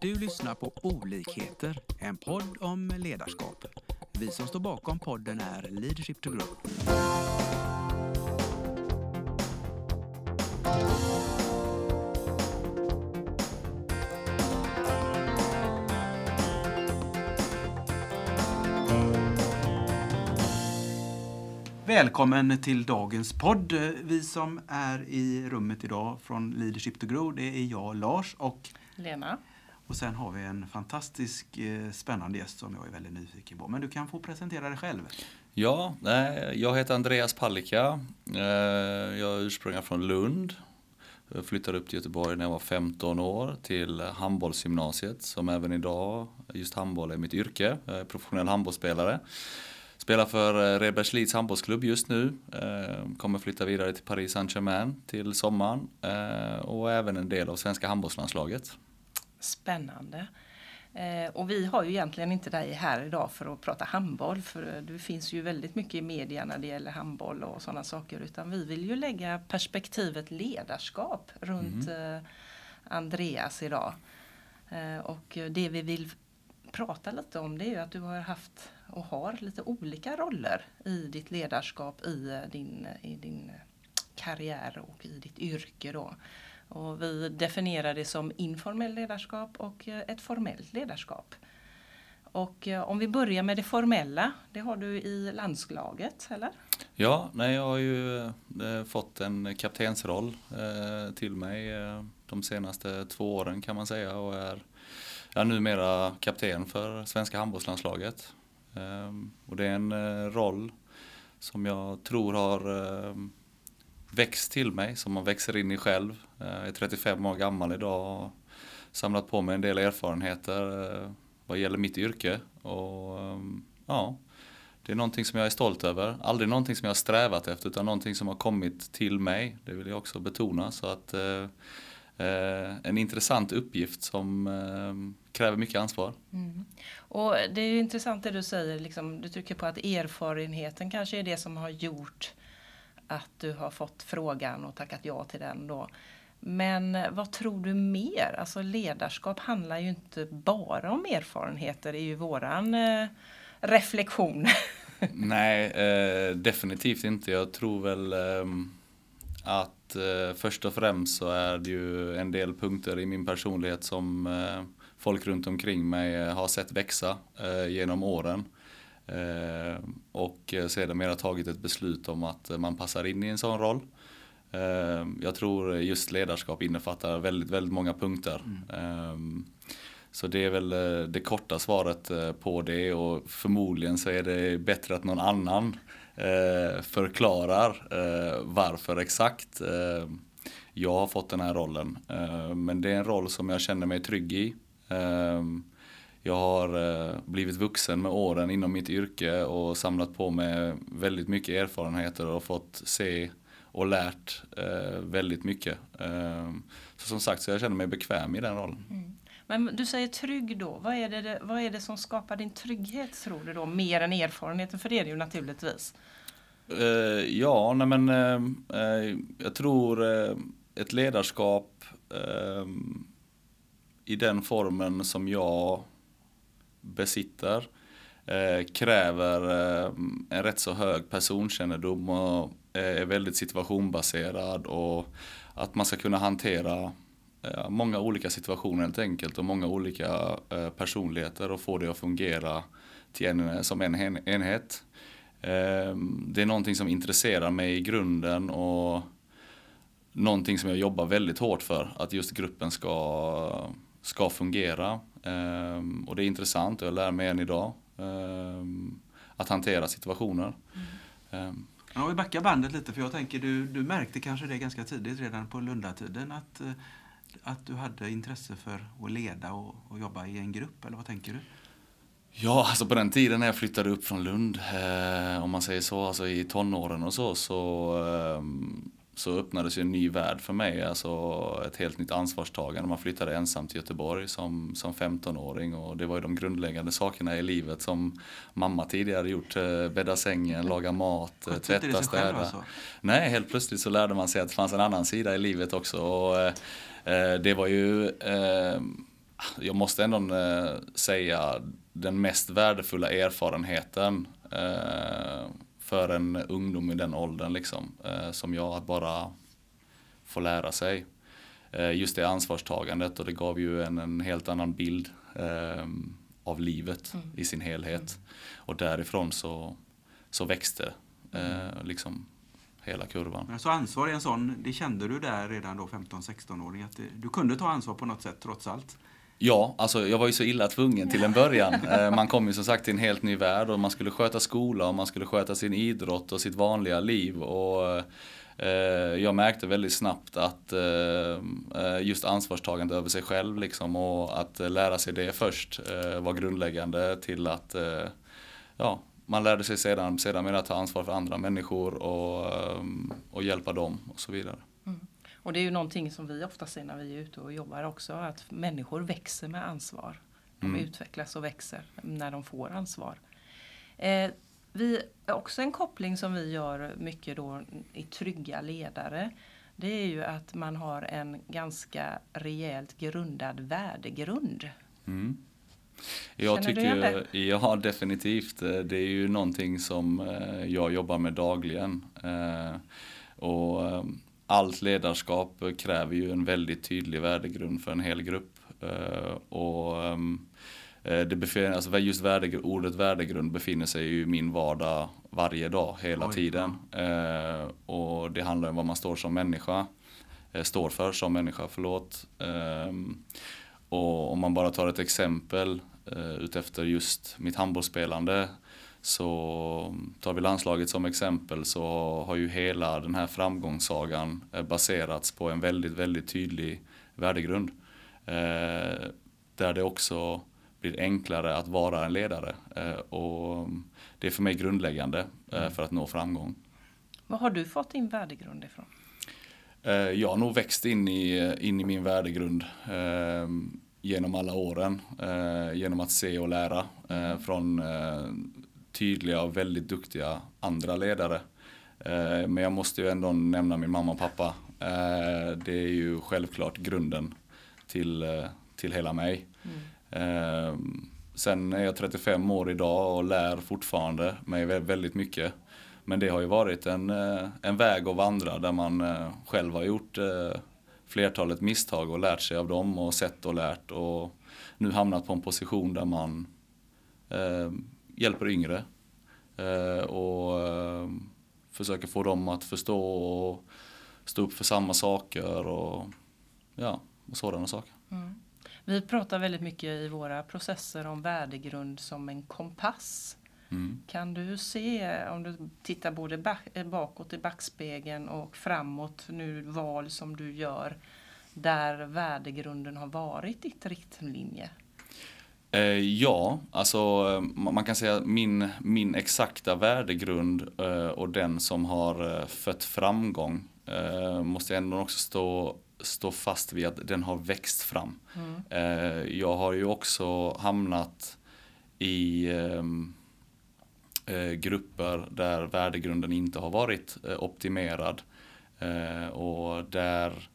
Du lyssnar på Olikheter, en podd om ledarskap. Vi som står bakom podden är Leadership to Grow. Välkommen till dagens podd. Vi som är i rummet idag från Leadership to Grow, det är jag, Lars och Lena och sen har vi en fantastisk eh, spännande gäst som jag är väldigt nyfiken på. Men du kan få presentera dig själv. Ja, jag heter Andreas Palicka. Eh, jag är ursprungligen från Lund. Jag flyttade upp till Göteborg när jag var 15 år till handbollsgymnasiet som även idag, just handboll är mitt yrke. Jag är professionell handbollsspelare. Spelar för eh, Redbergslids handbollsklubb just nu. Kommer flytta vidare till Paris Saint-Germain till sommaren. Och även en del av svenska handbollslandslaget. Spännande. Eh, och vi har ju egentligen inte dig här idag för att prata handboll för eh, du finns ju väldigt mycket i media när det gäller handboll och sådana saker utan vi vill ju lägga perspektivet ledarskap runt eh, Andreas idag. Eh, och det vi vill prata lite om det är ju att du har haft och har lite olika roller i ditt ledarskap i din, i din karriär och i ditt yrke då. Och vi definierar det som informellt ledarskap och eh, ett formellt ledarskap. Och eh, om vi börjar med det formella, det har du i landslaget, eller? Ja, nej, jag har ju eh, fått en kaptensroll till mig de senaste två åren kan man säga och är är numera kapten för svenska handbollslandslaget. Ehm, och det är en roll som jag tror har växt till mig, som man växer in i själv. Eh, jag är 35 år gammal idag och samlat på mig en del erfarenheter eh, vad gäller mitt yrke. Och ehm, ja, det är någonting som jag är stolt över. Aldrig någonting som jag har strävat efter utan någonting som har kommit till mig. Det vill jag också betona. Så att eh, eh en intressant uppgift som eh, kräver mycket ansvar. Mm. Och det är intressant det du säger, liksom, du trycker på att erfarenheten kanske är det som har gjort att du har fått frågan och tackat ja till den då. Men vad tror du mer? Alltså ledarskap handlar ju inte bara om erfarenheter, det är ju våran eh, reflektion. Nej, eh, definitivt inte. Jag tror väl eh, att eh, först och främst så är det ju en del punkter i min personlighet som eh, folk runt omkring mig eh, har sett växa eh, genom åren. Eh, och eh, sedermera tagit ett beslut om att eh, man passar in i en sån roll. Jag tror just ledarskap innefattar väldigt, väldigt många punkter. Ehm, Så det är väl det korta svaret på det och förmodligen så är det bättre att någon annan förklarar varför exakt jag har fått den här rollen. Men det är en roll som jag känner mig trygg i. Ehm, Jag har eh, blivit vuxen med åren inom mitt yrke och samlat på mig väldigt mycket erfarenheter och fått se och lärt eh, väldigt mycket. Ehm, Så som sagt så jag känner mig bekväm i den rollen. Men du säger trygg då, vad är, det, vad är det som skapar din trygghet tror du då? Mer än erfarenheten, för det är det ju naturligtvis. Eh, ja, nej men jag tror ett ledarskap eh, i den formen som jag besitter eh, kräver eh, en rätt så hög personkännedom och eh, är väldigt situationbaserad och att man ska kunna hantera eh, många olika situationer helt enkelt och många olika eh, personligheter och få det att fungera till en, som en en- enhet. Eh, Det är någonting som intresserar mig i grunden och någonting som jag jobbar väldigt hårt för. Att just gruppen ska, ska fungera. Eh, Och det är intressant och jag lär mig än idag eh, att hantera situationer. Eh, Ja, vi backar bandet lite för jag tänker du, du märkte kanske det ganska tidigt redan på Lundatiden att, eh, att du hade intresse för att leda och, och jobba i en grupp eller vad tänker du? Ja, alltså på den tiden när jag flyttade upp från Lund, eh, om man säger så, alltså i tonåren och så, så, eh, så öppnades ju en ny värld för mig. Alltså ett helt nytt ansvarstagande. Man flyttade ensam till Göteborg som, som 15-åring och det var ju de grundläggande sakerna i livet som mamma tidigare gjort. Eh, bädda sängen, laga mat, eh, Skötte det tvätta, städa. alltså? Nej, helt plötsligt så lärde man sig att det fanns en annan sida i livet också. Och, eh, eh, det var ju eh, jag måste ändå eh, säga den mest värdefulla erfarenheten eh, för en ungdom i den åldern liksom, eh, som jag att bara få lära sig. Eh, just det ansvarstagandet och det gav ju en, en helt annan bild eh, av livet mm. i sin helhet. Mm. Och därifrån så, så växte eh, liksom hela kurvan. Så ansvar är en sån, det kände du där redan då 15-16-åring, att du kunde ta ansvar på något sätt trots allt? Ja, alltså jag var ju så illa tvungen till en början. Eh, man kom ju som sagt till en helt ny värld och man skulle sköta skola och man skulle sköta sin idrott och sitt vanliga liv. Och eh, jag märkte väldigt snabbt att eh, just ansvarstagande över sig själv liksom och att lära sig det först var grundläggande till att ja, man lärde sig sedan, sedan med att ta ansvar för andra människor och, och hjälpa dem och så vidare. Och det är ju någonting som vi ofta ser när vi är ute och jobbar också, att människor växer med ansvar. De mm. utvecklas och växer när de får ansvar. Eh, vi, också en koppling som vi gör mycket då i trygga ledare. Det är ju att man har en ganska rejält grundad värdegrund. Mm. Jag Känner tycker, du det? Ja, definitivt. Det är ju någonting som eh, jag jobbar med dagligen. Eh, och allt ledarskap kräver ju en väldigt tydlig värdegrund för en hel grupp. Eh, och ehm, eh, det befinner, alltså just värdegrund, ordet värdegrund befinner sig i min vardag varje dag, hela Oj, tiden. Eh, och det handlar om vad man står som människa, står för som människa, förlåt. Ehm, och om man bara tar ett exempel utefter just mitt handbollsspelande så tar vi landslaget som exempel så har ju hela den här framgångssagan eh, baserats på en väldigt, väldigt tydlig värdegrund. Eh, där det också blir enklare att vara en ledare. Eh, och det är för mig grundläggande mm. för att nå framgång. Var har du fått din värdegrund ifrån? Jag har nog växt in i, in i min värdegrund genom alla åren. Genom att se och lära från tydliga och väldigt duktiga andra ledare. Eh, men jag måste ju ändå nämna min mamma och pappa. Eh, det är ju självklart grunden till, eh, till hela mig. Mm. Sen är jag 35 år idag och lär fortfarande mig väldigt mycket. Men det har ju varit en, en väg att vandra där man själv har gjort flertalet misstag och lärt sig av dem och sett och lärt och nu hamnat på en position där man hjälper yngre eh, och eh, försöker få dem att förstå och stå upp för samma saker och ja, och sådana saker. Mm. Vi pratar väldigt mycket i våra processer om värdegrund som en kompass. Mm. Kan du se, om du tittar både bakåt i backspegeln och framåt, nu val som du gör, där värdegrunden har varit ditt riktlinje? Eh, ja, alltså man kan säga min, min exakta värdegrund eh, och den som har eh, fött framgång måste jag ändå också stå, stå fast vid att den har växt fram. Mm. Jag har ju också hamnat i grupper där värdegrunden inte har varit optimerad och där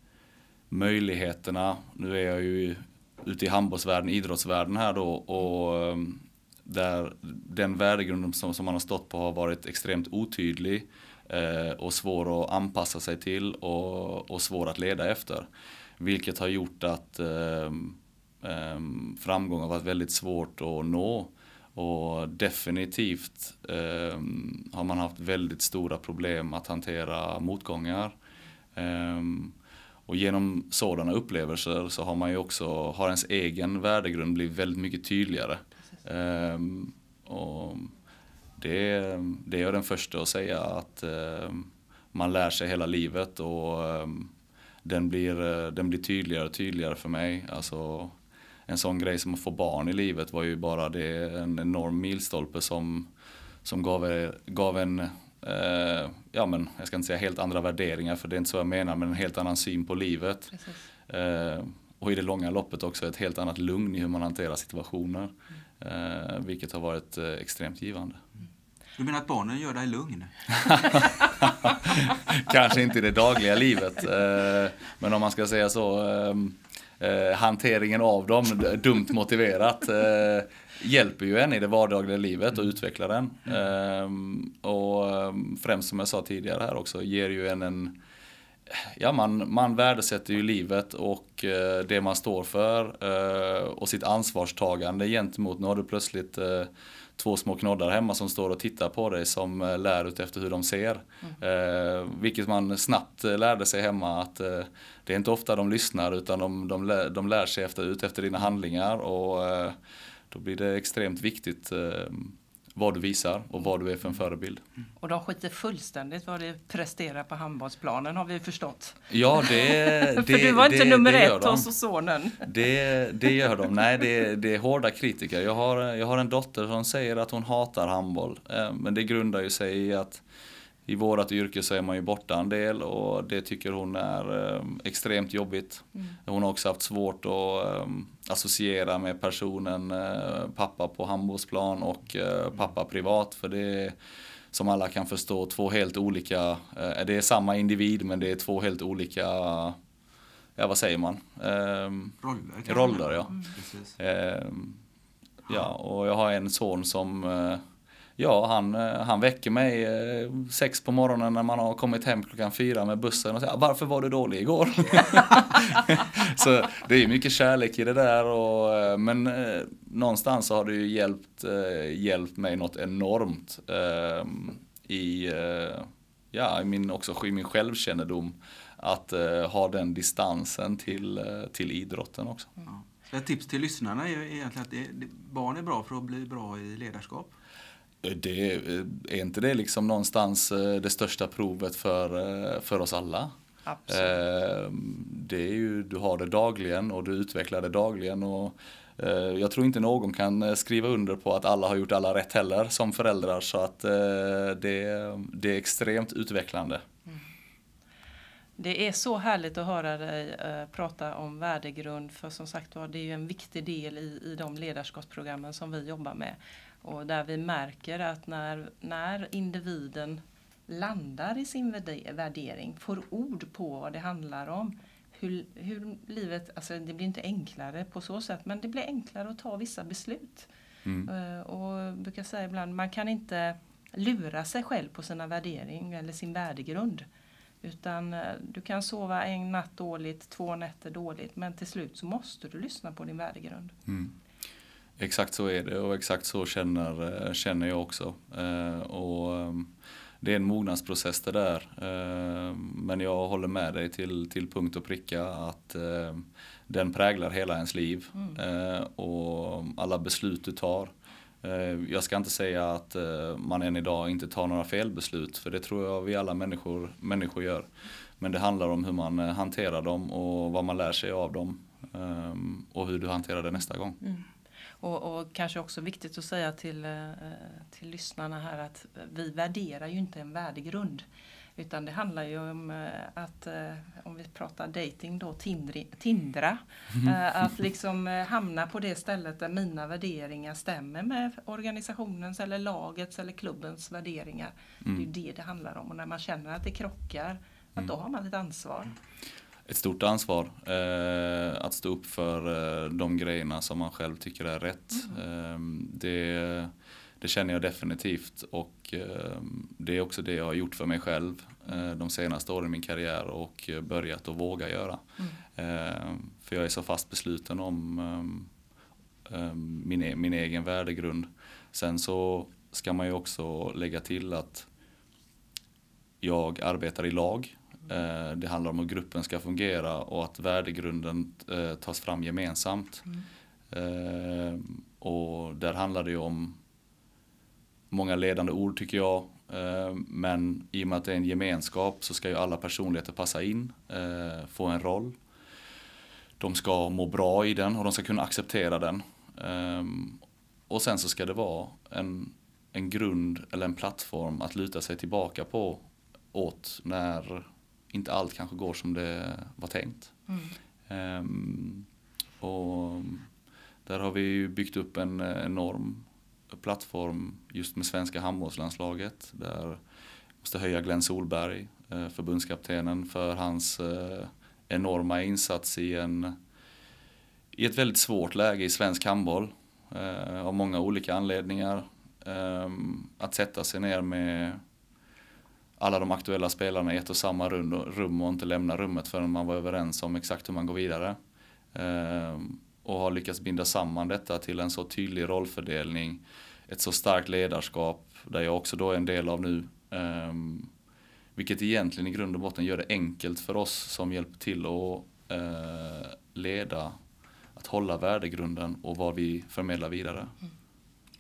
möjligheterna, nu är jag ju ute i handbollsvärlden, idrottsvärlden här då och ehm, där den värdegrunden som, som man har stått på har varit extremt otydlig eh, och svår att anpassa sig till och, och svår att leda efter. Vilket har gjort att eh, eh, framgång har varit väldigt svårt att nå. Och definitivt eh, har man haft väldigt stora problem att hantera motgångar. Eh, och genom sådana upplevelser så har man ju också, har ens egen värdegrund blivit väldigt mycket tydligare. Um, och det, det är jag den första att säga att um, man lär sig hela livet och um, den, blir, eh, den blir tydligare och tydligare för mig. Alltså, en sån grej som att få barn i livet var ju bara det en enorm milstolpe som, som gav, gav en eh, ja men jag ska inte säga helt andra värderingar för det är inte så jag menar men en helt annan syn på livet. Eh, och i det långa loppet också ett helt annat lugn i hur man hanterar situationer. Mm. Eh, vilket har varit eh, extremt givande. Mm. Du menar att barnen gör dig lugn? Kanske inte i det dagliga livet. Eh, men om man ska säga så. Eh, hanteringen av dem, dumt motiverat, eh, hjälper ju en i det vardagliga livet och utvecklar den. Ehm, och eh, främst som jag sa tidigare här också, ger ju en en Ja, man, man värdesätter ju livet och eh, det man står för eh, och sitt ansvarstagande gentemot, nu har du plötsligt eh, två små knoddar hemma som står och tittar på dig som eh, lär ut efter hur de ser. Mm. Eh, vilket man snabbt eh, lärde sig hemma att eh, det är inte ofta de lyssnar utan de, de, lär, de lär sig efter, ut efter dina handlingar och eh, då blir det extremt viktigt eh, vad du visar och vad du är för en förebild. Och de skiter fullständigt vad du presterar på handbollsplanen har vi förstått. Ja, det, det För du var inte det, nummer det ett hos sonen. Det, det gör de. Nej, det, det är hårda kritiker. Jag har, jag har en dotter som säger att hon hatar handboll. Eh, Men det grundar ju sig i att i vårat yrke så är man ju borta en del och det tycker hon är eh, extremt jobbigt. Hon har också haft svårt att eh, associera med personen eh, pappa på handbollsplan och eh, pappa privat för det är som alla kan förstå två helt olika, eh, det är samma individ men det är två helt olika, ja vad säger man? Ehm, Roller. Roller, ja. Precis. Ehm, ja, och jag har en son som eh, Ja, han, eh, han väcker mig eh, sex på morgonen när man har kommit hem klockan fyra med bussen och säger ah, varför var du dålig igår? så det är mycket kärlek i det där och, eh, men eh, någonstans så har det ju hjälpt, eh, hjälpt mig något enormt eh, i, eh, ja, i min, också i min självkännedom att eh, ha den distansen till, eh, till idrotten också. Ja. Ett tips till lyssnarna är egentligen att det, barn är bra för att bli bra i ledarskap. Det, är inte det liksom någonstans eh, det största provet för, eh, för oss alla? Absolut. Eh, Det är ju, du har det dagligen och du utvecklar det dagligen. Och eh, jag tror inte någon kan eh, skriva under på att alla har gjort alla rätt heller som föräldrar. Så att eh, det, det är extremt utvecklande. Det är så härligt att höra dig eh, prata om värdegrund för som sagt var det är ju en viktig del i, i de ledarskapsprogrammen som vi jobbar med. Och där vi märker att när, när individen landar i sin värde- värdering, får ord på vad det handlar om, hur, hur livet, alltså det blir inte enklare på så sätt, men det blir enklare att ta vissa beslut. Mm. Eh, Och jag brukar säga ibland, man kan inte lura sig själv på sina värderingar eller sin värdegrund. Utan eh, du kan sova en natt dåligt, två nätter dåligt, men till slut så måste du lyssna på din värdegrund. Mm. Exakt så är det och exakt så känner, eh, känner jag också. Eh, och ehm, det är en mognadsprocess det där. Eh, men jag håller med dig till, till punkt och pricka att eh, den präglar hela ens liv. Eh, och alla beslut du tar. Jag ska inte säga att man än idag inte tar några felbeslut för det tror jag vi alla människor, människor gör. Men det handlar om hur man hanterar dem och vad man lär sig av dem. ehm, och hur du hanterar det nästa gång. Och, och kanske också viktigt att säga till, eh, till lyssnarna här att vi värderar ju inte en värdegrund. Utan det handlar ju om eh, att, eh, om vi pratar dating då, tindri, tindra. eh, Att liksom hamna på det stället där mina värderingar stämmer med organisationens eller lagets eller klubbens värderingar. Det är ju det det handlar om. Och när man känner att det krockar, att då har man ett ansvar. Ett stort ansvar eh, att stå upp för eh, de grejerna som man själv tycker är rätt. Eh, det, det känner jag definitivt och eh, det är också det jag har gjort för mig själv eh, de senaste åren i min karriär och börjat att våga göra. Eh, för jag är så fast besluten om eh, eh, min, e- min egen värdegrund. Sen så ska man ju också lägga till att jag arbetar i lag. Eh, Det handlar om hur gruppen ska fungera och att värdegrunden eh, tas fram gemensamt. Eh, Och där handlar det ju om många ledande ord tycker jag. Men i och med att det är en gemenskap så ska ju alla personligheter passa in, få en roll. De ska må bra i den och de ska kunna acceptera den. Ehm, Och sen så ska det vara en, en grund eller en plattform att luta sig tillbaka på åt när inte allt kanske går som det var tänkt. Ehm, och där har vi byggt upp en enorm plattform just med svenska handbollslandslaget. Där jag måste höja Glenn Solberg, eh, förbundskaptenen, för hans eh, enorma insats i en i ett väldigt svårt läge i svensk handboll av många olika anledningar. Att sätta sig ner med alla de aktuella spelarna i ett och samma rum och inte lämna rummet förrän man var överens om exakt hur man går vidare. Ehm, och har lyckats binda samman detta till en så tydlig rollfördelning, ett så starkt ledarskap, där jag också då är en del av nu. Ehm, vilket egentligen i grund och botten gör det enkelt för oss som hjälper till att eh, leda, att hålla värdegrunden och vad vi förmedlar vidare. Mm.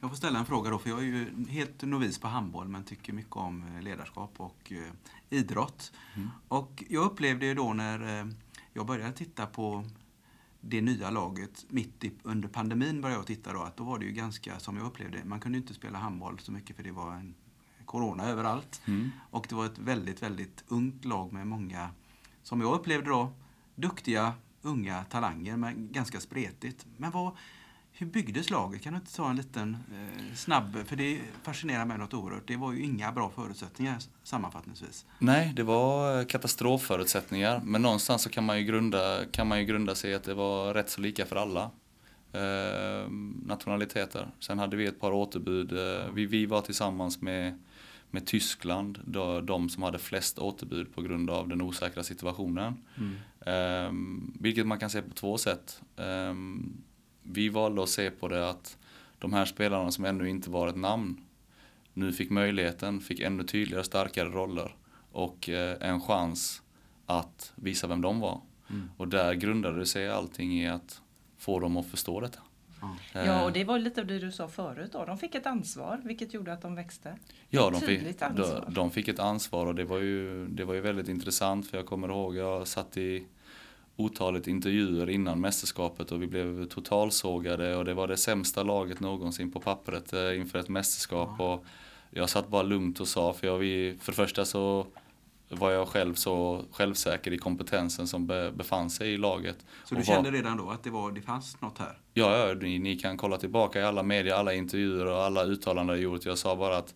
Jag får ställa en fråga då, för jag är ju helt novis på handboll men tycker mycket om eh, ledarskap och eh, idrott. Mm. Och jag upplevde ju då när eh, jag började titta på det nya laget mitt i, under pandemin började jag titta då, att då var det ju ganska, som jag upplevde man kunde inte spela handboll så mycket för det var en corona överallt. Mm. Och det var ett väldigt, väldigt ungt lag med många, som jag upplevde då, duktiga unga talanger men ganska spretigt. Men vad, hur byggdes laget? Kan du inte ta en liten eh, snabb, för det fascinerar mig något oerhört. Det var ju inga bra förutsättningar sammanfattningsvis. Nej, det var katastrofförutsättningar. Men någonstans så kan man ju grunda, kan man ju grunda sig att det var rätt så lika för alla eh, nationaliteter. Sen hade vi ett par återbud. Eh, vi, vi var tillsammans med, med Tyskland, då, de som hade flest återbud på grund av den osäkra situationen. Mm. Eh, vilket man kan se på två sätt. Eh, vi valde att se på det att de här spelarna som ännu inte var ett namn nu fick möjligheten, fick ännu tydligare, starkare roller och eh, en chans att visa vem de var. Mm. Och där grundade det sig allting i att få dem att förstå detta. Mm. Ja, och det var lite av det du sa förut då. De fick ett ansvar, vilket gjorde att de växte. Ja, de fick, de, de, fick ett ansvar och det var, ju, det var ju väldigt intressant för jag kommer ihåg, jag satt i otalet intervjuer innan mästerskapet och vi blev totalsågade och det var det sämsta laget någonsin på pappret eh, inför ett mästerskap. Och jag satt bara lugnt och sa, för, jag, för det första så var jag själv så självsäker i kompetensen som be, befann sig i laget. Så du kände redan då att det, var, det fanns något här? Ja, ja ni, ni kan kolla tillbaka i alla medier, alla intervjuer och alla uttalanden jag gjort. Jag sa bara att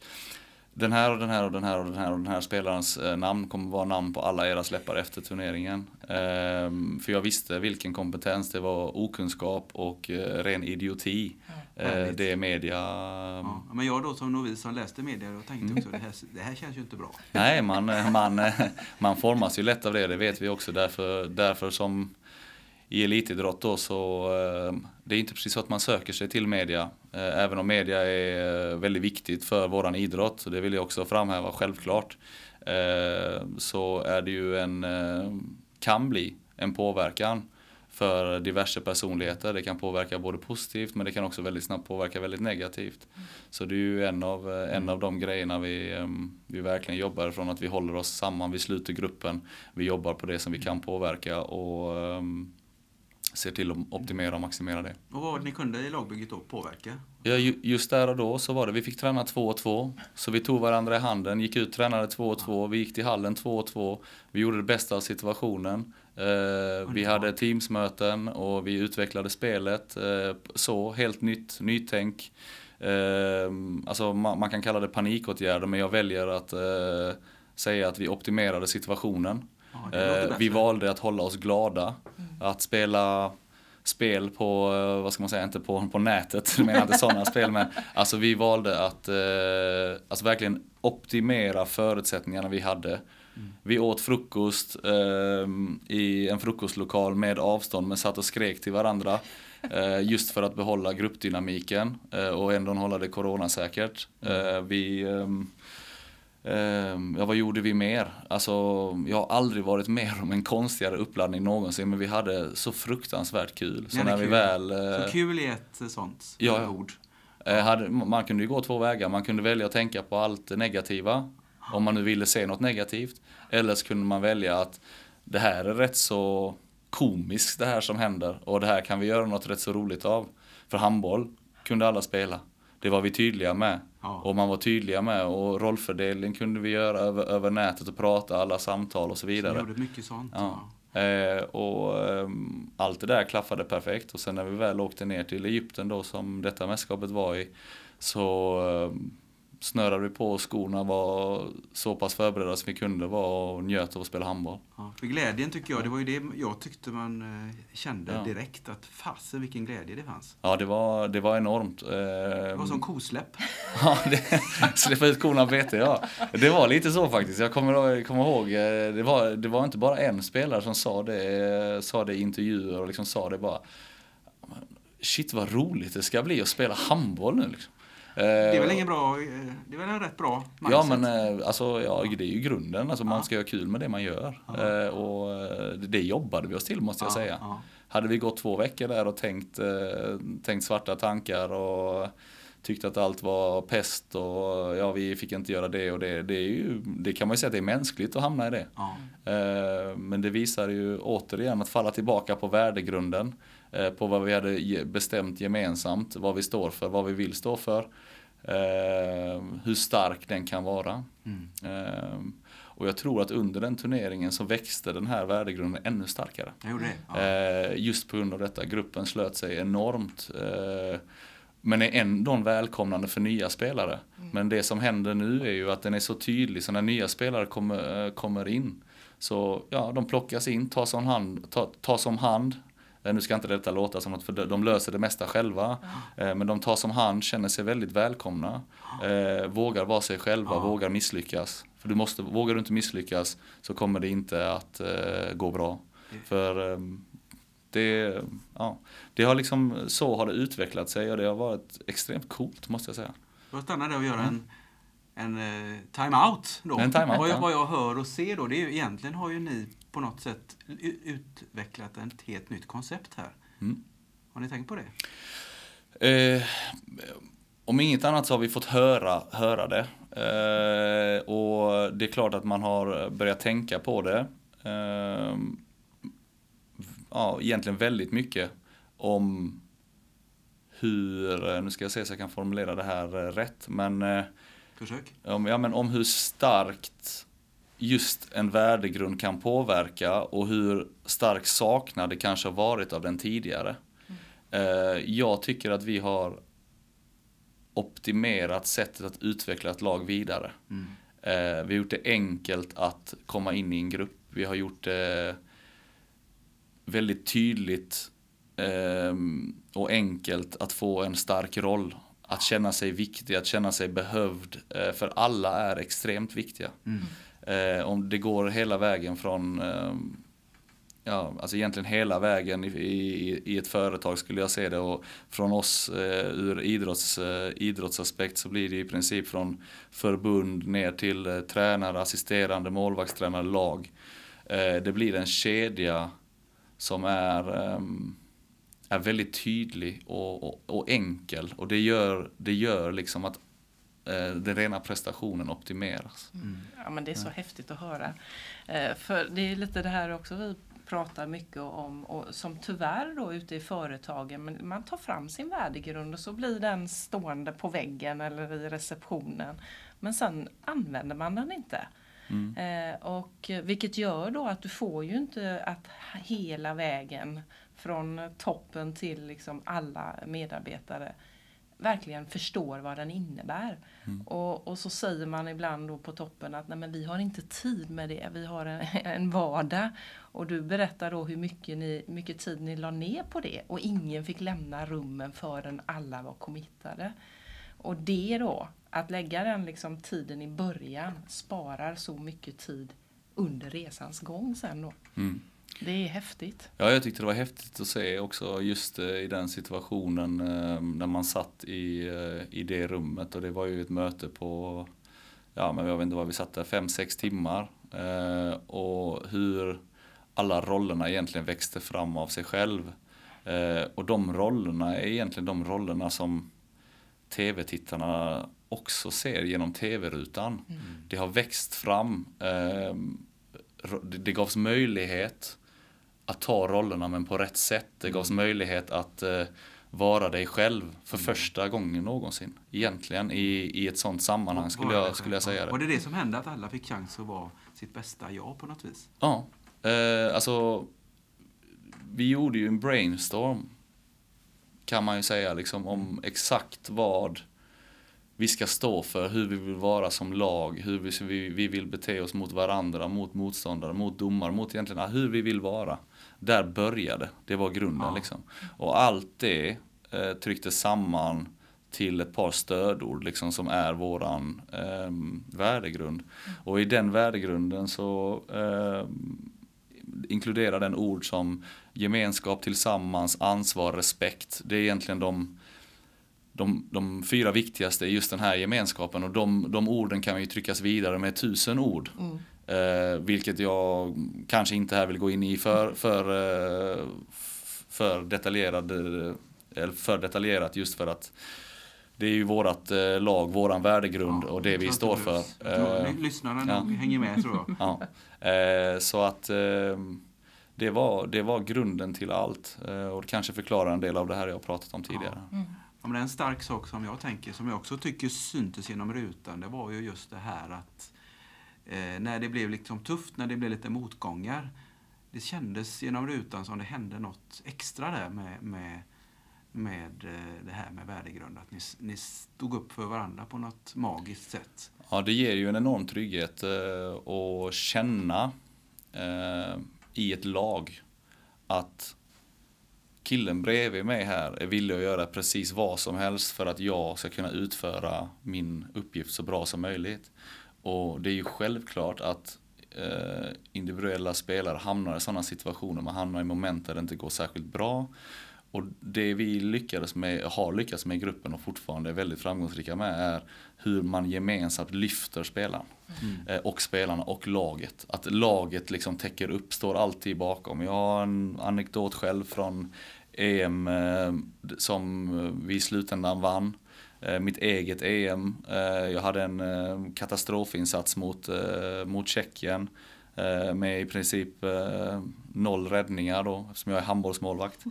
den här och den här och den här och den här och den här spelarens eh, namn kommer vara namn på alla era släppar efter turneringen. Ehm, för jag visste vilken kompetens det var, okunskap och eh, ren idioti. Ja, eh, det media. Ja, men jag då som novis som läste media och tänkte också det här, det här känns ju inte bra. Nej, man, man, man formas ju lätt av det, det vet vi också. Därför, därför som i elitidrott då så eh, det är inte precis så att man söker sig till media. Eh, även om media är eh, väldigt viktigt för våran idrott, så det vill jag också framhäva självklart. Eh, så är det ju en, eh, kan bli en påverkan för diverse personligheter. Det kan påverka både positivt men det kan också väldigt snabbt påverka väldigt negativt. Så det är ju en av, en av de grejerna vi, vi verkligen jobbar från att vi håller oss samman, vi sluter gruppen, vi jobbar på det som vi kan påverka och ser till att optimera och maximera det. Och vad var det ni kunde i lagbygget då påverka? Ja, just där och då så var det, vi fick träna två och två. Så vi tog varandra i handen, gick ut, tränade två och två, vi gick till hallen två och två. Vi gjorde det bästa av situationen. Eh, vi hade teamsmöten och vi utvecklade spelet. Eh, så, helt nytt, nytänk. Eh, alltså man, kan kalla det panikåtgärder men jag väljer att säga att vi optimerade situationen. Ja, vi valde att hålla oss glada. Mm. Att spela spel på, eh, vad ska man säga, inte på, på nätet, jag menar inte sådana spel, men alltså vi valde att eh, alltså verkligen optimera förutsättningarna vi hade. Mm. Vi åt frukost eh, i en frukostlokal med avstånd men satt och skrek till varandra. Eh, just för att behålla gruppdynamiken eh, och ändå hålla det coronasäkert. Mm. Eh, vi ja, vad gjorde vi mer? Alltså, jag har aldrig varit med om en konstigare uppladdning någonsin, men vi hade så fruktansvärt kul. Så när kul. vi väl... Så eh, kul är ett sånt ja, ord. Eh, hade, man kunde ju gå två vägar. Man kunde välja att tänka på allt det negativa, om man nu ville se något negativt. Eller så kunde man välja att det här är rätt så komiskt det här som händer och det här kan vi göra något rätt så roligt av. För handboll kunde alla spela. Det var vi tydliga med. Ja. Och man var tydliga med och rollfördelning kunde vi göra över, över nätet och prata alla samtal och så vidare. Så gjorde mycket sånt. Ja. Eh, och eh, allt det där klaffade perfekt och sen när vi väl åkte ner till Egypten då som detta mästerskapet var i så eh, snörade vi på skorna, var så pass förberedda som vi kunde vara och njöt av att spela handboll. Ja, för glädjen tycker jag, det var ju det jag tyckte man eh, kände Ja. direkt. Att fasen vilken glädje det fanns. Ja, det var, det var enormt. Det Eh, var som kosläpp. Ja, det, släppa ut korna och bete, ja. Det var lite så faktiskt. Jag kommer, kommer ihåg, eh, det var, det var inte bara en spelare som sa det, sa det i intervjuer och liksom sa det bara. Shit vad roligt det ska bli att spela handboll nu liksom. Det är väl ingen bra, eh, det är väl en rätt bra Ja mindset. men eh, alltså, ja, det är ju grunden. Alltså, Man Ja. ska ha kul med det man gör. Ja. Eh, Och eh, det jobbade vi oss till måste jag Ja, säga. ja. Hade vi gått två veckor där och tänkt, eh, tänkt svarta tankar och tyckt att allt var pest och ja, vi fick inte göra det och det. Det, ju, det kan man ju säga att det är mänskligt att hamna i det. Ja. Eh, Men det visar ju återigen att falla tillbaka på värdegrunden. eh, På vad vi hade bestämt gemensamt, vad vi står för, vad vi vill stå för. Eh, Hur stark den kan vara. Mm. Eh, Och jag tror att under den turneringen så växte den här värdegrunden ännu starkare. Ja. Eh, Just på grund av detta. Gruppen slöt sig enormt. eh, Men är ändå en välkomnande för nya spelare. Men det som händer nu är ju att den är så tydlig så när nya spelare kommer, eh, kommer in så ja, de plockas in, tas om hand, ta, tas om hand. Eh, Nu ska inte detta låta som att för de- löser det mesta själva. Eh, Men de tas om hand, känner sig väldigt välkomna. Eh, vågar vara sig själva, Ja. vågar misslyckas. För du måste, vågar du inte misslyckas så kommer det inte att gå bra. För ehm, det, ja, det har liksom, så har det utvecklat sig och det har varit extremt coolt måste jag säga. Då stannar det och göra en, en eh, time-out då. En time-out, vad, jag, ja. vad jag hör och ser då, det är ju egentligen har ju ni på något sätt utvecklat ett helt nytt koncept här. Mm. Har ni tänkt på det? Eh, om inget annat så har vi fått höra, höra det. Eh, och det är klart att man har börjat tänka på det. Eh, ja, egentligen väldigt mycket om hur, eh, nu ska jag se så jag kan formulera det här eh, rätt, men eh, Försök. om, ja, men om hur starkt just en värdegrund kan påverka och hur stark saknad det kanske har varit av den tidigare. Eh, jag tycker att vi har optimerat sättet att utveckla ett lag vidare. Mm. Eh, vi har gjort det enkelt att komma in i en grupp. Vi har gjort det väldigt tydligt ehm, och enkelt att få en stark roll. Att känna sig viktig, att känna sig behövd. Eh, för alla är extremt viktiga. Mm. Eh, om det går hela vägen från, eh, ja, alltså egentligen hela vägen i, i, i ett företag skulle jag se det. Och från oss eh, ur idrotts, eh, idrottsaspekt så blir det i princip från förbund ner till eh, tränare, assisterande, målvaktstränare, lag. Eh, det blir en kedja som är, eh, är väldigt tydlig och, och, och enkel. Och det gör, det gör liksom att den rena prestationen optimeras. Ja, men det är så häftigt att höra. Eh, för det är lite det här också vi pratar mycket om och som tyvärr då ute i företagen, men man tar fram sin värdegrund och så blir den stående på väggen eller i receptionen. Men sen använder man den inte. Mm. Eh, och vilket gör då att du får ju inte att hela vägen från toppen till liksom alla medarbetare verkligen förstår vad den innebär. Och, och så säger man ibland då på toppen att nej men vi har inte tid med det, vi har en, en vardag. Och du berättar då hur mycket, ni, mycket tid ni la ner på det och ingen fick lämna rummen förrän alla var committade. Och det då, att lägga den liksom tiden i början sparar så mycket tid under resans gång sen då. Mm. Det är häftigt. Ja, jag tyckte det var häftigt att se också just eh, i den situationen eh, när man satt i, eh, i det rummet och det var ju ett möte på, ja men jag vet inte vad vi satt där, fem sex timmar. Och hur alla rollerna egentligen växte fram av sig själv. Och de rollerna är egentligen de rollerna som tv-tittarna också ser genom tv-rutan. Det har växt fram. Det det gavs möjlighet att ta rollerna men på rätt sätt. Det gavs möjlighet att eh, vara dig själv för första gången någonsin. Egentligen i, i ett sånt sammanhang skulle jag, skulle jag säga Var det. det det som hände, att alla fick chans att vara sitt bästa jag på något vis? Ja, eh, alltså vi gjorde ju en brainstorm kan man ju säga liksom om exakt vad vi ska stå för, hur vi vill vara som lag, hur vi, vi vill bete oss mot varandra, mot motståndare, mot domare, mot egentligen hur vi vill vara. Där började, det var grunden ja. liksom. Och allt det eh, trycktes samman till ett par stödord liksom, som är våran eh, värdegrund. Och i den värdegrunden så eh, inkluderar den ord som gemenskap, tillsammans, ansvar, respekt. Det är egentligen de, de, de fyra viktigaste i just den här gemenskapen och de, de orden kan ju tryckas vidare med tusen ord. Mm. Eh, vilket jag kanske inte här vill gå in i för, för, eh, för, detaljerad, eller för detaljerat just för att det är ju vårat eh, lag, våran värdegrund ja, och det vi står för. Eh, lyssnarna ja. hänger med tror jag. Ja. Eh, så att eh, det, var, det var grunden till allt eh, och det kanske förklarar en del av det här jag pratat om tidigare. Ja. Mm. Men en stark sak som jag tänker, som jag också tycker syntes genom rutan, det var ju just det här att eh, när det blev liksom tufft, när det blev lite motgångar, det kändes genom rutan som det hände något extra där med, med med eh, det här med värdegrund? Att ni, ni stod upp för varandra på något magiskt sätt? Ja, det ger ju en enorm trygghet eh, att känna eh, i ett lag att killen bredvid mig här är villig att göra precis vad som helst för att jag ska kunna utföra min uppgift så bra som möjligt. Och det är ju självklart att individuella spelare hamnar i sådana situationer, man hamnar i moment där det inte går särskilt bra. Och det vi lyckades med, har lyckats med i gruppen och fortfarande är väldigt framgångsrika med är hur man gemensamt lyfter spelaren. Mm. Eh, och spelarna och laget. Att laget liksom täcker upp, står alltid bakom. Jag har en anekdot själv från EM eh, som vi i slutändan vann. Eh, mitt eget EM. Eh, jag hade en eh, katastrofinsats mot, mot Tjeckien. Med i princip noll räddningar då, eftersom jag är handbollsmålvakt.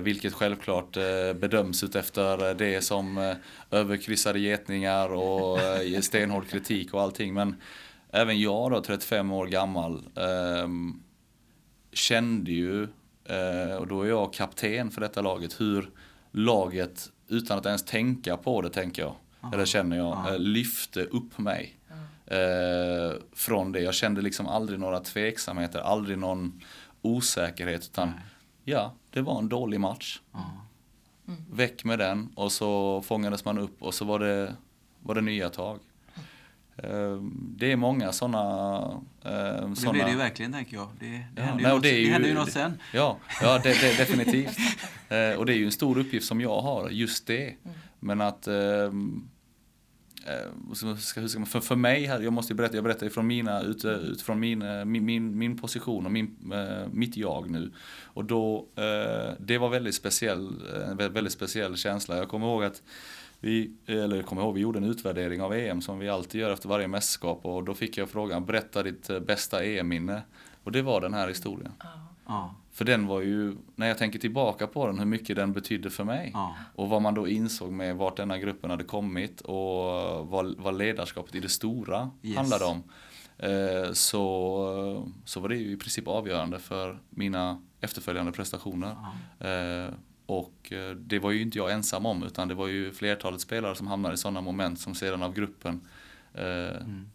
Vilket självklart bedöms utefter det som överkryssade getningar och stenhård kritik och allting. Men även jag då, 35 år gammal, ehm, kände ju, och då är jag kapten för detta laget, hur laget, utan att ens tänka på det tänker jag, Aha. eller känner jag, Aha. lyfte upp mig eh, från det. Jag kände liksom aldrig några tveksamheter, aldrig någon osäkerhet. Utan Nej. ja, det var en dålig match. Mm. Väck med den och så fångades man upp och så var det, var det nya tag. Ehm, det är många sådana... Eh, det såna... blir det ju verkligen tänker jag. Det, det, ja, händer, ju något, det, ju, det händer ju något sen. Ja, ja det, det, definitivt. eh, och det är ju en stor uppgift som jag har, just det. Mm. Men att eh, Eh, för, för mig, jag måste berätta, jag berättar från mina, ut, utifrån min, eh, min, min, min position och min, eh, mitt jag nu. Och då, det var väldigt speciell, en väldigt speciell känsla. Jag kommer ihåg att vi, eller jag kommer ihåg, vi gjorde en utvärdering av EM som vi alltid gör efter varje mästerskap och då fick jag frågan, berätta ditt bästa EM-minne. Och det var den här historien. Ja. För den var ju, när jag tänker tillbaka på den, hur mycket den betydde för mig. Ja. Och vad man då insåg med vart denna gruppen hade kommit och vad, vad ledarskapet i det stora yes. handlade om. Eh, så, så var det ju i princip avgörande för mina efterföljande prestationer. Ja. Eh, och eh, det var ju inte jag ensam om utan det var ju flertalet spelare som hamnade i sådana moment som sedan av gruppen eh, mm.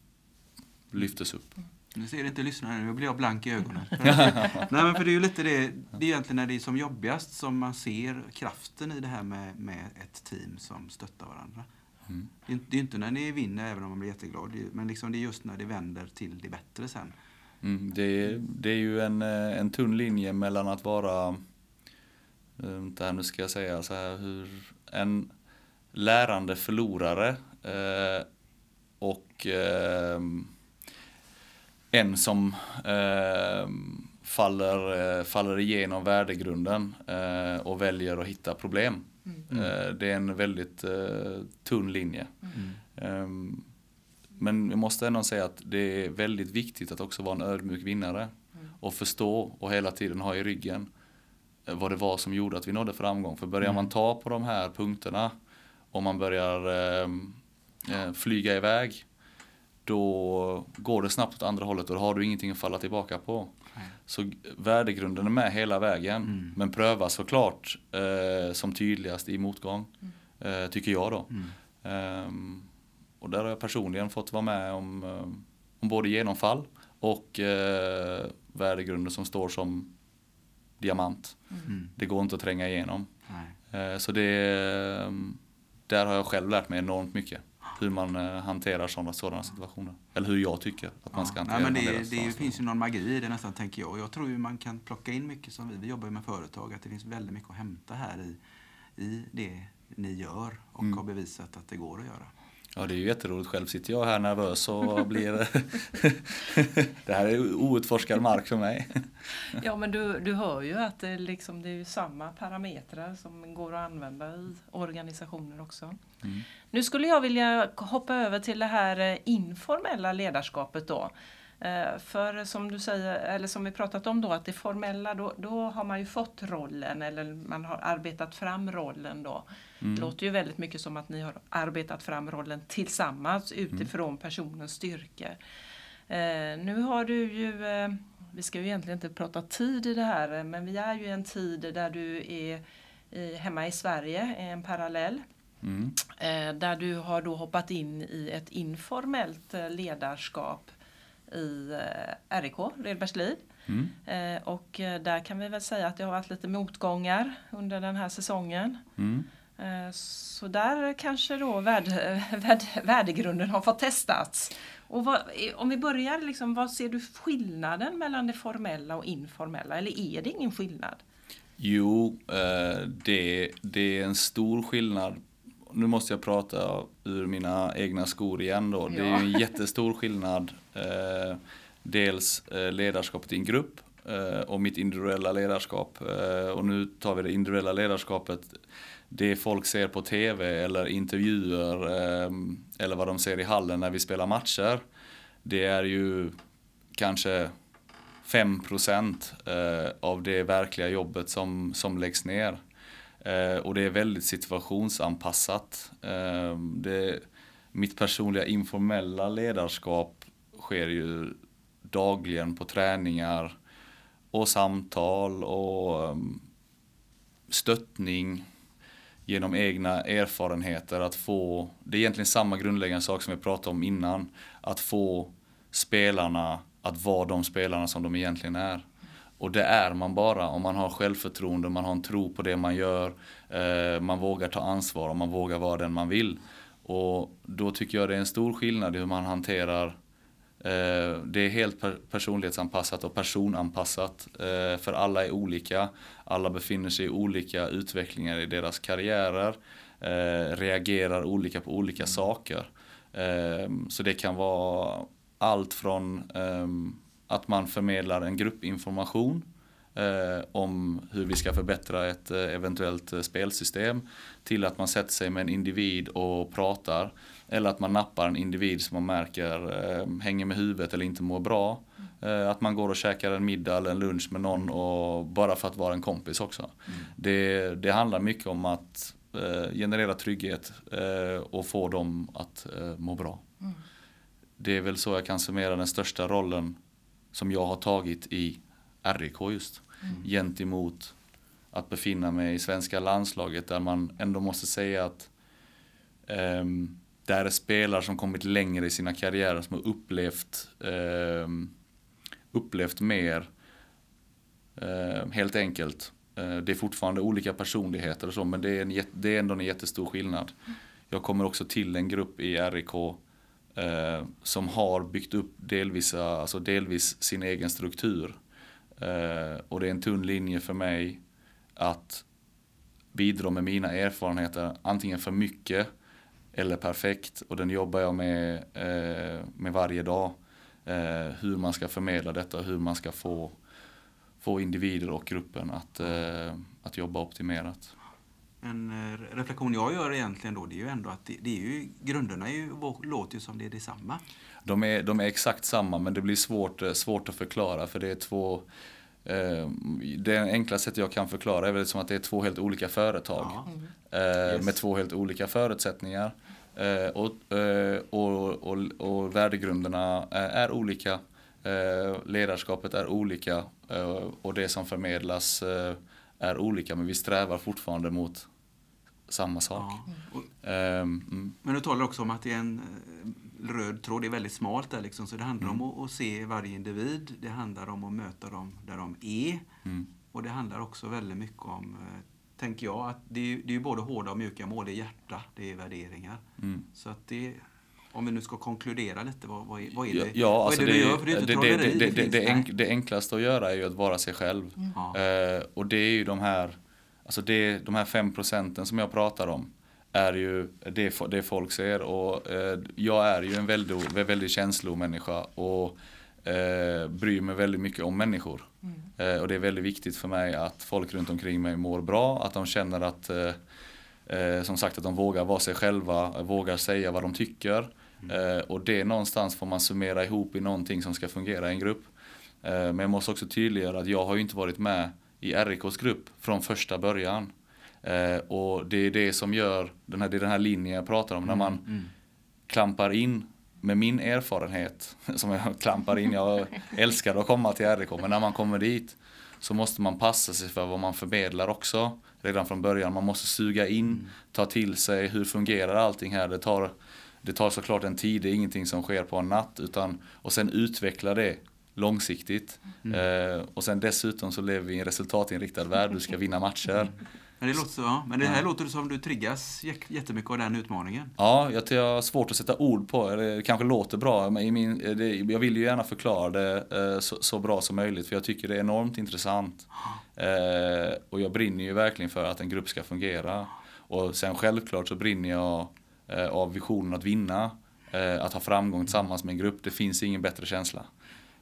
lyftes upp. Nu ser inte lyssnarna, nu blir jag blank i ögonen. Nej men för det är ju lite det, det är egentligen när det är som jobbigast som man ser kraften i det här med, med ett team som stöttar varandra. Mm. Det, är, är inte när ni vinner, även om man blir jätteglad, men liksom det är just när det vänder till det bättre sen. Mm, det, är, det är ju en, eh, en tunn linje mellan att vara, vänta nu ska jag säga så här, hur, en lärande förlorare eh, och eh, en som eh, faller, eh, faller igenom värdegrunden eh, och väljer att hitta problem. Mm. Eh, det är en väldigt tunn linje. Mm. Ehm, men jag måste ändå säga att det är väldigt viktigt att också vara en ödmjuk vinnare. Mm. Och förstå och hela tiden ha i ryggen vad det var som gjorde att vi nådde framgång. För börjar mm. man ta på de här punkterna och man börjar ehm, flyga iväg då går det snabbt åt andra hållet och då har du ingenting att falla tillbaka på. Nej. Så värdegrunden är med hela vägen. Mm. Men prövas såklart eh, som tydligast i motgång. Mm. Eh, tycker jag då. Mm. Ehm, och där har jag personligen fått vara med om, eh, om både genomfall och eh, värdegrunder som står som diamant. Mm. Det går inte att tränga igenom. Nej. Eh, så det, eh, där har jag själv lärt mig enormt mycket. Hur man eh, hanterar sådana, sådana situationer. Eller hur jag tycker att man ska Ja. hantera Nej, men det, sådana det finns ju någon magi i det nästan, tänker jag. Och Jag tror ju man kan plocka in mycket som vi, vi jobbar ju med företag, att det finns väldigt mycket att hämta här i, i det ni gör och Mm. har bevisat att det går att göra. Ja, det är ju jätteroligt. Själv sitter jag här nervös och blir... det här är outforskad mark för mig. Ja men du, du hör ju att det, liksom, det är samma parametrar som går att använda i organisationer också. Mm. Nu skulle jag vilja hoppa över till det här eh, informella ledarskapet då. Eh, För som du säger, eller som vi pratat om då, att det formella, då, då har man ju fått rollen eller man har arbetat fram rollen då. Mm. Det låter ju väldigt mycket som att ni har arbetat fram rollen tillsammans utifrån personens styrkor. Eh, nu har du ju, eh, vi ska ju egentligen inte prata tid i det här, men vi är ju i en tid där du är i, hemma i Sverige, en parallell. Mm. Eh, där du har då hoppat in i ett informellt ledarskap i eh, RIK, Redbergslid. Mm. Eh, och eh, där kan vi väl säga att det har varit lite motgångar under den här säsongen. Mm. Så där kanske då värde, värde, värdegrunden har fått testats. Och vad, om vi börjar, liksom, vad ser du skillnaden mellan det formella och informella? Eller är det ingen skillnad? Jo, det, det är en stor skillnad. Nu måste jag prata ur mina egna skor igen då. Det är ju en jättestor skillnad. Eh, dels eh, ledarskapet i en grupp eh, och mitt individuella ledarskap. Och nu tar vi det individuella ledarskapet. Det folk ser på tv eller intervjuer eller vad de ser i hallen när vi spelar matcher. Det är ju kanske 5% av det verkliga jobbet som, som läggs ner. Och det är väldigt situationsanpassat. Det, mitt personliga informella ledarskap sker ju dagligen på träningar och samtal och ehm, stöttning genom egna erfarenheter. Att få, det är egentligen samma grundläggande sak som vi pratade om innan. Att få spelarna att vara de spelarna som de egentligen är. Och det är man bara om man har självförtroende, man har en tro på det man gör, eh, man vågar ta ansvar och man vågar vara den man vill. Och då tycker jag det är en stor skillnad i hur man hanterar det är helt per personlighetsanpassat och personanpassat. Eh, för alla är olika. Alla befinner sig i olika utvecklingar i deras karriärer. Eh, reagerar olika på olika saker. Eh, så det kan vara allt från ehm, att man förmedlar en gruppinformation eh, om hur vi ska förbättra ett eh, eventuellt eh, spelsystem till att man sätter sig med en individ och pratar eller att man nappar en individ som man märker eh, hänger med huvudet eller inte mår bra. Eh, att man går och käkar en middag eller en lunch med någon och bara för att vara en kompis också. Det, det handlar mycket om att eh, generera trygghet eh, och få dem att eh, må bra. Det är väl så jag kan summera den största rollen som jag har tagit i RIK just. Gentemot att befinna mig i svenska landslaget där man ändå måste säga att um, där är spelare som kommit längre i sina karriärer som har upplevt, eh, upplevt mer. Eh, helt enkelt. Eh, det är fortfarande olika personligheter och så men det är, en, det är ändå en jättestor skillnad. Jag kommer också till en grupp i RIK eh, som har byggt upp delvis, alltså delvis sin egen struktur. Eh, och det är en tunn linje för mig att bidra med mina erfarenheter, antingen för mycket eller perfekt. Och den jobbar jag med, eh, med varje dag. Eh, hur man ska förmedla detta, hur man ska få, få individer och gruppen att, eh, att jobba optimerat. En eh, reflektion jag gör egentligen då, det är ju ändå att det, det är ju, grunderna är ju, låter ju som det är detsamma. De är, de är exakt samma men det blir svårt, eh, svårt att förklara för det är två eh, det enkla sättet jag kan förklara är väl som att det är två helt olika företag. Ja. Yes. med två helt olika förutsättningar. Eh, och, eh, och, och, och värdegrunderna är olika. Eh, ledarskapet är olika och det som förmedlas är olika men vi strävar fortfarande mot samma sak. Ja. Mm. Men du talar också om att det är en röd tråd, det är väldigt smalt där liksom. Så det handlar om att, att se varje individ, det handlar om att möta dem där de är. Mm. Och det handlar också väldigt mycket om, tänker jag, att det är, det är både hårda och mjuka mål. Det är hjärta, det är värderingar. Mm. Så att det, om vi nu ska konkludera lite, vad, vad, är, vad är det, Ja, alltså är det, det, du gör? För det är ju det, inte det, trolleri. det, det, finns det, där. enk, det enklaste att göra är ju att vara sig själv. Ja. Eh, och det är ju de här, alltså det, de här fem procenten som jag pratar om är ju det, det folk ser och eh, jag är ju en väldigt, väldigt känslomänniska och eh, bryr mig väldigt mycket om människor. Eh, och det är väldigt viktigt för mig att folk runt omkring mig mår bra, att de känner att eh, eh, som sagt att de vågar vara sig själva, vågar säga vad de tycker. Eh, och det någonstans får man summera ihop i någonting som ska fungera i en grupp. Eh, men jag måste också tydliggöra att jag har ju inte varit med i RIKs grupp från första början. Och det är det som gör, den här, det är den här linjen jag pratar om, när man Mm. klampar in med min erfarenhet, som jag klampar in, jag älskar att komma till RIK, men när man kommer dit så måste man passa sig för vad man förmedlar också redan från början. Man måste suga in, ta till sig, hur fungerar allting här? Det tar, det tar såklart en tid, det är ingenting som sker på en natt, utan, och sen utveckla det långsiktigt. Eh, och sen dessutom så lever vi i en resultatinriktad värld, du ska vinna matcher. Men det, låter så, ja. Men det här låter som du triggas jä- jättemycket av den utmaningen. Ja, jag, jag har svårt att sätta ord på det. Det kanske låter bra, men i min, det, jag vill ju gärna förklara det eh, så, så bra som möjligt, för jag tycker det är enormt intressant. Eh, och jag brinner ju verkligen för att en grupp ska fungera. Och sen självklart så brinner jag eh, av visionen att vinna, eh, att ha framgång tillsammans med en grupp. Det finns ingen bättre känsla.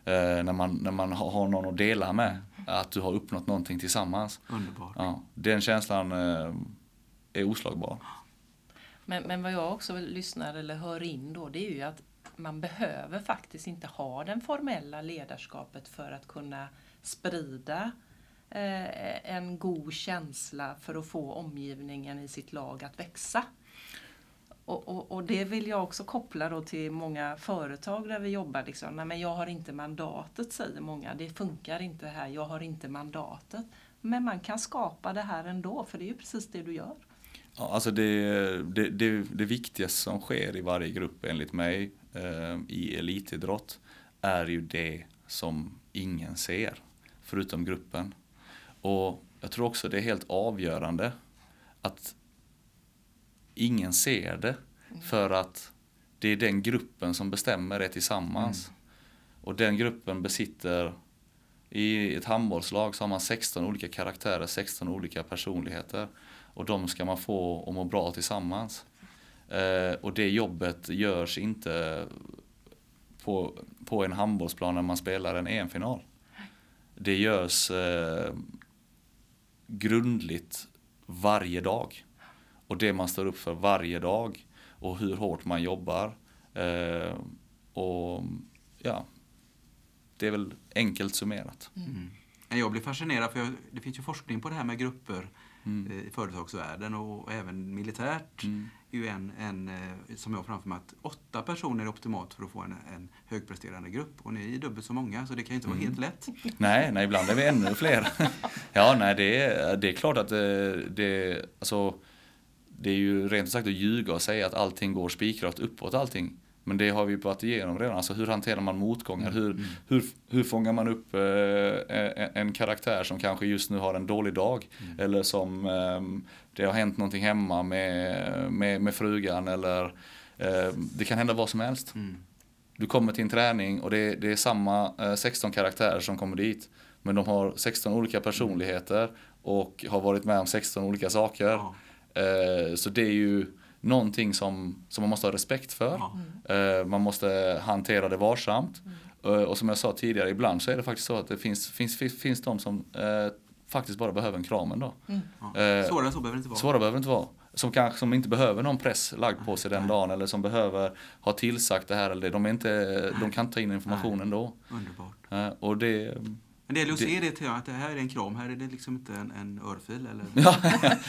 Eh, när, man, när man har har någon att dela med, att du har uppnått någonting tillsammans. Underbart. Ja, den känslan eh, är oslagbar. Men, men vad jag också lyssnar eller hör in då, det är ju att man behöver faktiskt inte ha det formella ledarskapet för att kunna sprida eh, en god känsla för att få omgivningen i sitt lag att växa. Och, och, och det vill jag också koppla då till många företag där vi jobbar. Liksom. Nej, men jag har inte mandatet, säger många. Det funkar inte här, jag har inte mandatet. Men man kan skapa det här ändå, för det är ju precis det du gör. Ja, alltså det, det, det, det viktigaste som sker i varje grupp enligt mig eh, i elitidrott är ju det som ingen ser förutom gruppen. Och jag tror också det är helt avgörande att ingen ser det för att det är den gruppen som bestämmer det tillsammans. Och den gruppen besitter i ett handbollslag så har man 16 olika karaktärer, 16 olika personligheter. Och de ska man få att må bra tillsammans. Eh, och det jobbet görs inte på, på en handbollsplan när man spelar en EM-final. Det görs eh, grundligt varje dag. Och det man står upp för varje dag. Och hur hårt man jobbar. Eh, och ja, det är väl enkelt summerat. Mm. Jag blir fascinerad för jag, det finns ju forskning på det här med grupper Mm. eh, i företagsvärlden och även militärt. Mm. ju en, en eh, som jag framför mig att åtta personer är optimalt för att få en, en högpresterande grupp. Och ni är dubbelt så många så det kan ju inte vara Mm. helt lätt. Nej, nej, ibland är vi ännu fler. ja, nej, det är, det är klart att det, det, alltså, det är ju rent sagt att ljuga och säga att allting går spikrakt uppåt allting. Men det har vi gått igenom redan. Alltså hur hanterar man motgångar? Hur, hur, hur fångar man upp eh, en, karaktär som kanske just nu har en dålig dag? Eller som eh, det har hänt någonting hemma med, med, med frugan eller eh, det kan hända vad som helst. Mm. Du kommer till en träning och det, det är samma eh, 16 karaktärer som kommer dit. Men de har 16 olika personligheter och har varit med om 16 olika saker. Ja. Eh, så det är ju någonting som, som man måste ha respekt för. Ja. Eh, man måste hantera det varsamt. Eh, och som jag sa tidigare, ibland så är det faktiskt så att det finns, finns, finns, finns de som faktiskt bara behöver en kram ändå. Ja. Eh, Svårare så behöver det inte vara. Svåra behöver det inte vara. Som kanske som inte behöver någon press lagd på sig den dagen eller som behöver ha tillsagt det här eller det. De, är inte, de kan inte ta in informationen då. Underbart. Och det, Men det gäller att Det- se det till att det här är en kram, här är det liksom inte en, en örfil eller... ja,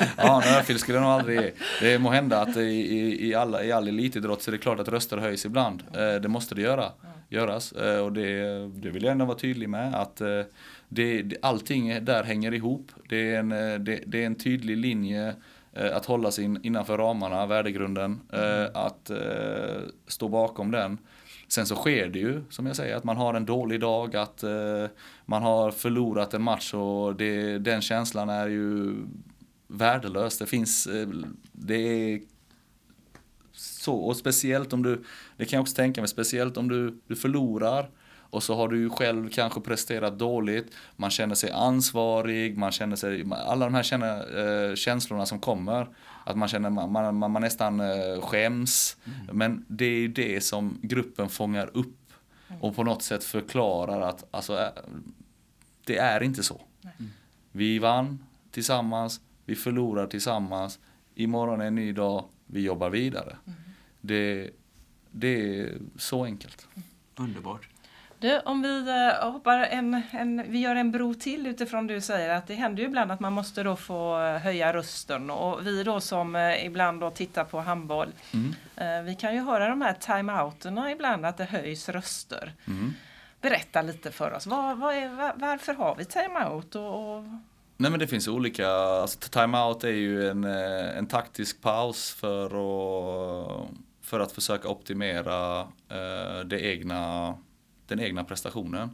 ja en örfil skulle jag nog aldrig ge. Det må hända att i, i, i, alla, i all elitidrott så är det klart att röster höjs ibland. Eh, Det måste det göra, göras. Eh, Och det, det vill jag ändå vara tydlig med att eh, det, det, allting där hänger ihop. Det är en, det, det är en tydlig linje eh, att hålla sig in, innanför ramarna, värdegrunden, eh, att eh, stå bakom den. Sen så sker det ju, som jag säger, att man har en dålig dag, att eh, man har förlorat en match och det, den känslan är ju värdelös. Det finns, eh, det är så, och speciellt om du, det kan jag också tänka mig, speciellt om du, du förlorar och så har du ju själv kanske presterat dåligt, man känner sig ansvarig, man känner sig, alla de här känna, eh, känslorna som kommer, att man känner, man, man, man nästan eh, skäms. Mm. Men det är ju det som gruppen fångar upp och på något sätt förklarar att alltså, eh, det är inte så. Mm. Vi vann tillsammans, vi förlorar tillsammans, imorgon är en ny dag, vi jobbar vidare. Mm. Det, det är så enkelt. Underbart. Du, om vi uh, hoppar en, en, vi gör en bro till utifrån du säger att det händer ju ibland att man måste då få höja rösten och vi då som uh, ibland då tittar på handboll, mm. vi kan ju höra de här timeouterna ibland att det höjs röster. Mm. Berätta lite för oss, var, var är, var, varför har vi timeout? Och, och... Nej men det finns olika, alltså timeout är ju en, en taktisk paus för att, för att försöka optimera det egna den egna prestationen.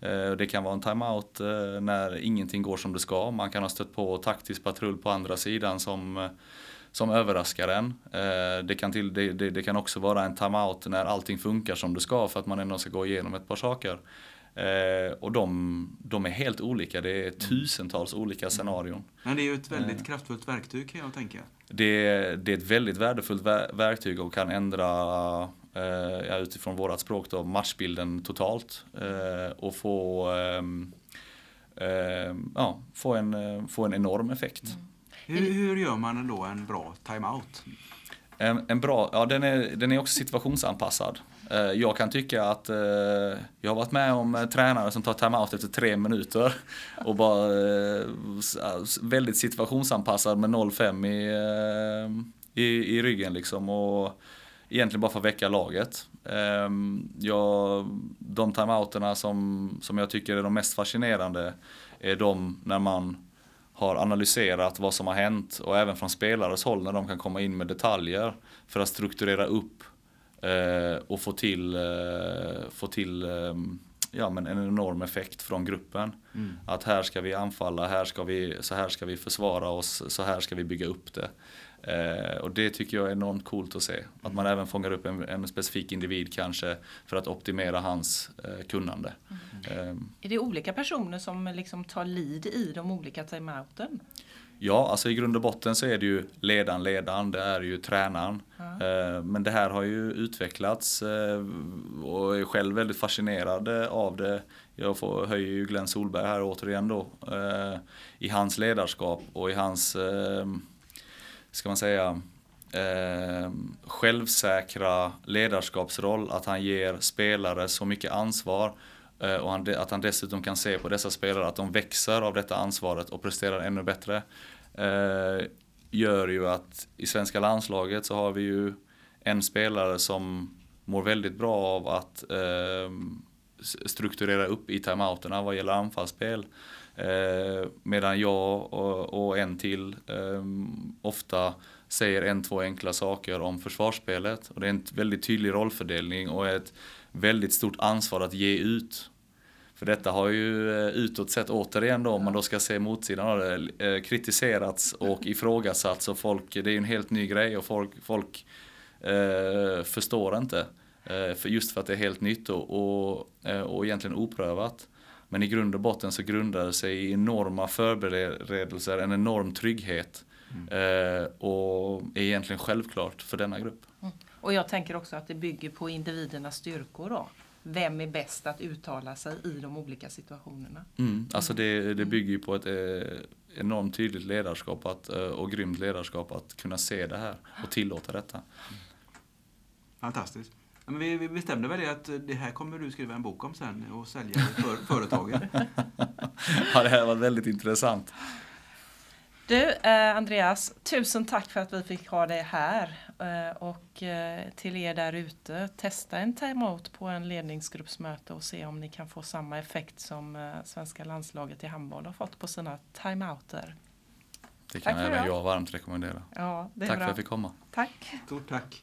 Eh, det kan vara en timeout eh, när ingenting går som det ska. Man kan ha stött på taktisk patrull på andra sidan som, eh, som överraskar en. Det kan, till, det, det, det kan också vara en timeout när allting funkar som det ska för att man ändå ska gå igenom ett par saker. och de, de är helt olika, det är tusentals olika mm. scenarion. Men det är ju ett väldigt kraftfullt verktyg kan jag tänka. Det, det är ett väldigt värdefullt verktyg och kan ändra eh, utifrån vårat språk då, matchbilden totalt eh, och få, ehm, eh, ja, få, en, eh, få en enorm effekt. Mm. Hur, hur, gör man då en bra timeout? En, en bra, ja den är, den är också situationsanpassad. Eh, jag kan tycka att eh, jag har varit med om tränare som tar timeout efter tre minuter och bara väldigt situationsanpassad med 0-5 i, i, i ryggen liksom. Och, egentligen bara för att väcka laget. Ehm, jag, de timeouterna som, som jag tycker är de mest fascinerande är de när man har analyserat vad som har hänt och även från spelares håll när de kan komma in med detaljer för att strukturera upp eh, och få till, eh, få till eh, ja, men en enorm effekt från gruppen. Mm. Att här ska vi anfalla, här ska vi, så här ska vi försvara oss, så här ska vi bygga upp det. Eh, och det tycker jag är enormt coolt att se. Att man även fångar upp en, en specifik individ kanske för att optimera hans eh, kunnande. Mm. Eh. Är det olika personer som liksom tar lead i de olika timeouten? Ja, alltså i grund och botten så är det ju ledaren, ledaren, det är ju tränaren. Mm. Men det här har ju utvecklats eh, och är själv väldigt fascinerad av det. Jag får, höjer ju Glenn Solberg här återigen då. Eh, I hans ledarskap och i hans ska man säga, eh, självsäkra ledarskapsroll. Att han ger spelare så mycket ansvar eh, och han, att han dessutom kan se på dessa spelare att de växer av detta ansvaret och presterar ännu bättre. Eh, gör ju att i svenska landslaget så har vi ju en spelare som mår väldigt bra av att eh, strukturera upp i timeouterna vad gäller anfallsspel. Eh, medan jag och, och en till eh, ofta säger en, två enkla saker om försvarsspelet. Och det är en väldigt tydlig rollfördelning och ett väldigt stort ansvar att ge ut. För detta har ju eh, utåt sett återigen då, om man då ska se motsidan av det, eh, kritiserats och ifrågasatts och folk, det är ju en helt ny grej och folk, folk eh, förstår inte. Eh, för just för att det är helt nytt och, och, eh, och egentligen oprövat. Men i grund och botten så grundar det sig i enorma förberedelser, en enorm trygghet. Mm. Eh, och är egentligen självklart för denna grupp. Mm. Och jag tänker också att det bygger på individernas styrkor då. Vem är bäst att uttala sig i de olika situationerna? Mm. Alltså det, det mm. bygger ju på ett eh, enormt tydligt ledarskap att, eh, och grymt ledarskap att kunna se det här och tillåta detta. Fantastiskt. Men vi, vi bestämde väl det att det här kommer du skriva en bok om sen och sälja för företaget. ja, det här var väldigt intressant. Du, eh, Andreas, tusen tack för att vi fick ha dig här. Eh, och eh, till er där ute, testa en timeout på en ledningsgruppsmöte och se om ni kan få samma effekt som eh, svenska landslaget i handboll har fått på sina timeouter. Det kan Tack även jag varmt rekommendera. Ja, det är Tack bra. för att jag fick komma. Tack. Stort tack.